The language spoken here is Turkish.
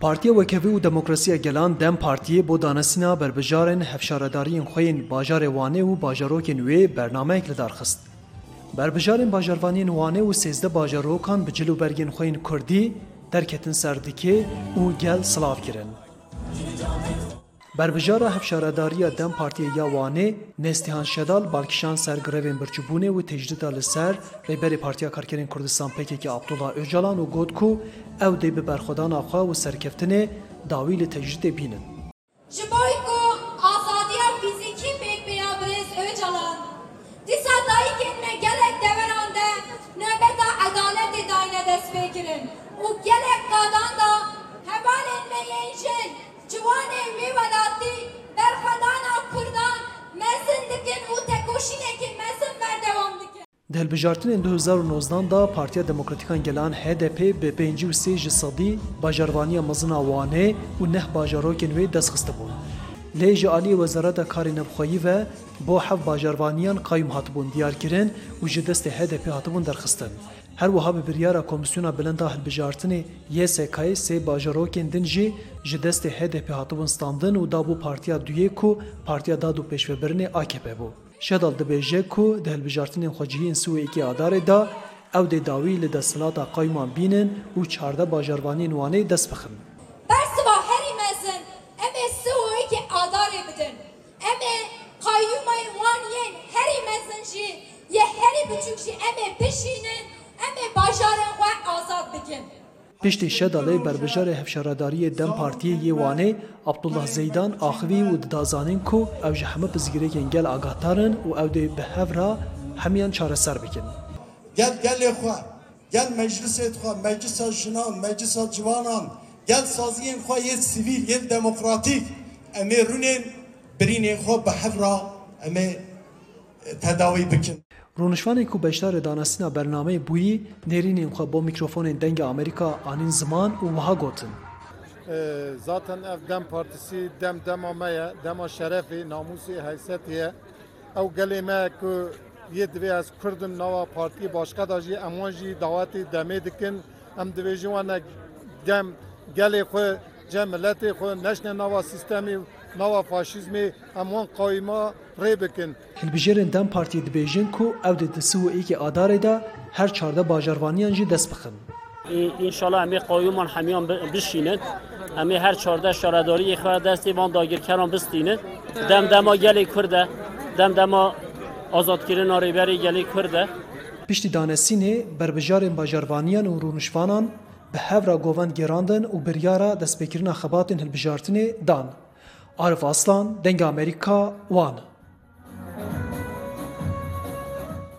Partiya Wekevî û Demokrasiya Gelan Dem Partiyê bo danasîna berbijarên hevşaredariyên xwe yên bajarê Wanê û bajarokên wê bernameyek li dar xist. Berbijarên bajarvaniyên Wanê û sêzde bajarokan bi cilûbergên xwe yên Kurdî derketin ser dikê û gel silav kirin. Berbijara hevşaredariya Dem Partiya ya Wanê Nestihan Şedal balkişan ser grevên birçîbûnê û tecdîda li ser rêberê Partiya Karkerên Kurdistan PKK Abdullah Öcalan û got ku ew dê bi berxwedana xwe û serkeftinê dawî li tecdîdê bînin. Ji bo ku azadiya fîzîkî pêkbêya Birêz Öcalan. Dîsa dayîkên me gelek deveran de nöbeta edaletê dayine dest pê kirin û gelek qadan da hevalên me yên jin ciwanên wê welatî hilbijartinên 2019 da Partiya Demokratîkan Gelan HDP bi pêncî û sê ji sedî bajarvaniya mezina Wanê û neh bajarokên wê destxiste bûn. Lê ji aliyê Wezareta Karê ve bo hev bajarvaniyan qayyum hatibûn diyarkirin û ji destê HDP hatibûn derxistin. Her wiha bi biryara Komisyona Bilenda Hilbijartinê YSK'yê sê bajarokên din jî ji destê HDP hatibûn standin û dabû Partiya duyê ku Partiya Dad û Pêşvebirinê AKP bû. شدال دبیجه کو ده هلبجارتنین خوجهین سوی اکی آدار دا او ده داوی لده سلاتا قایمان بینن و چارده باجاروانین وانه دست بخن برسوا هری مزن امه سوی اکی آدار بدن امه قایمان وانین هری مزن جی یه هری بچوک جی امه بشینن امه باجارن و آزاد بگن Piştî Şedalê berbijarê hevşaredariyê Dem Partiyê yê Wanê Abdullah Zeydan axivî û didazanîn ku ew ji hemû pizgirêkên gel agahtarin û ew dê bi hev re hemiyan çareser bikin. Gel gelê xwe, gel meclisê xwe, meclisa jinan, meclisa civanan, gel saziyên xwe yê sivîl, yê demokratîk. Em ê rûnên birînên xwe bi hev re em ê tedawî bikin. Rûnişvanê ku beşdarê danasîna bernameyê bûyî nêrînên xwe bo mikrofonên dengê Amerîka anîn ziman û wiha gotin. Zaten ev Dem Partisi dem dema me ye, dema şerefê, namusê, heysiyetê ye. Ew gelê me ku yê divê ez Kurdin nava partiyê başka da jî em wan jî dawetê demê dikin. Em divêjin wane dem gelê xwe cem milletê xwe neşne nava sistemê نوا فاشیزم همون قایما ری بکن اندام پارتی دبیجن کو او د سوئی که دا هر چارده باجاروانیان جی دست بخن انشالله همه قایمان همیان بشینن همه هر چارده شارداری خبر دستی وان داگیرکران بستیند دم دما گلی کرده دم دما آزادگیرین آریبری گلی کرده پشتی دانستینه بر بجار باجروانیان و رونشوانان به هفرا گوان گراندن و بریارا دست خباتن خباتین هلبجارتین دان. Arif Aslan, Dengê Amerîka, Wan.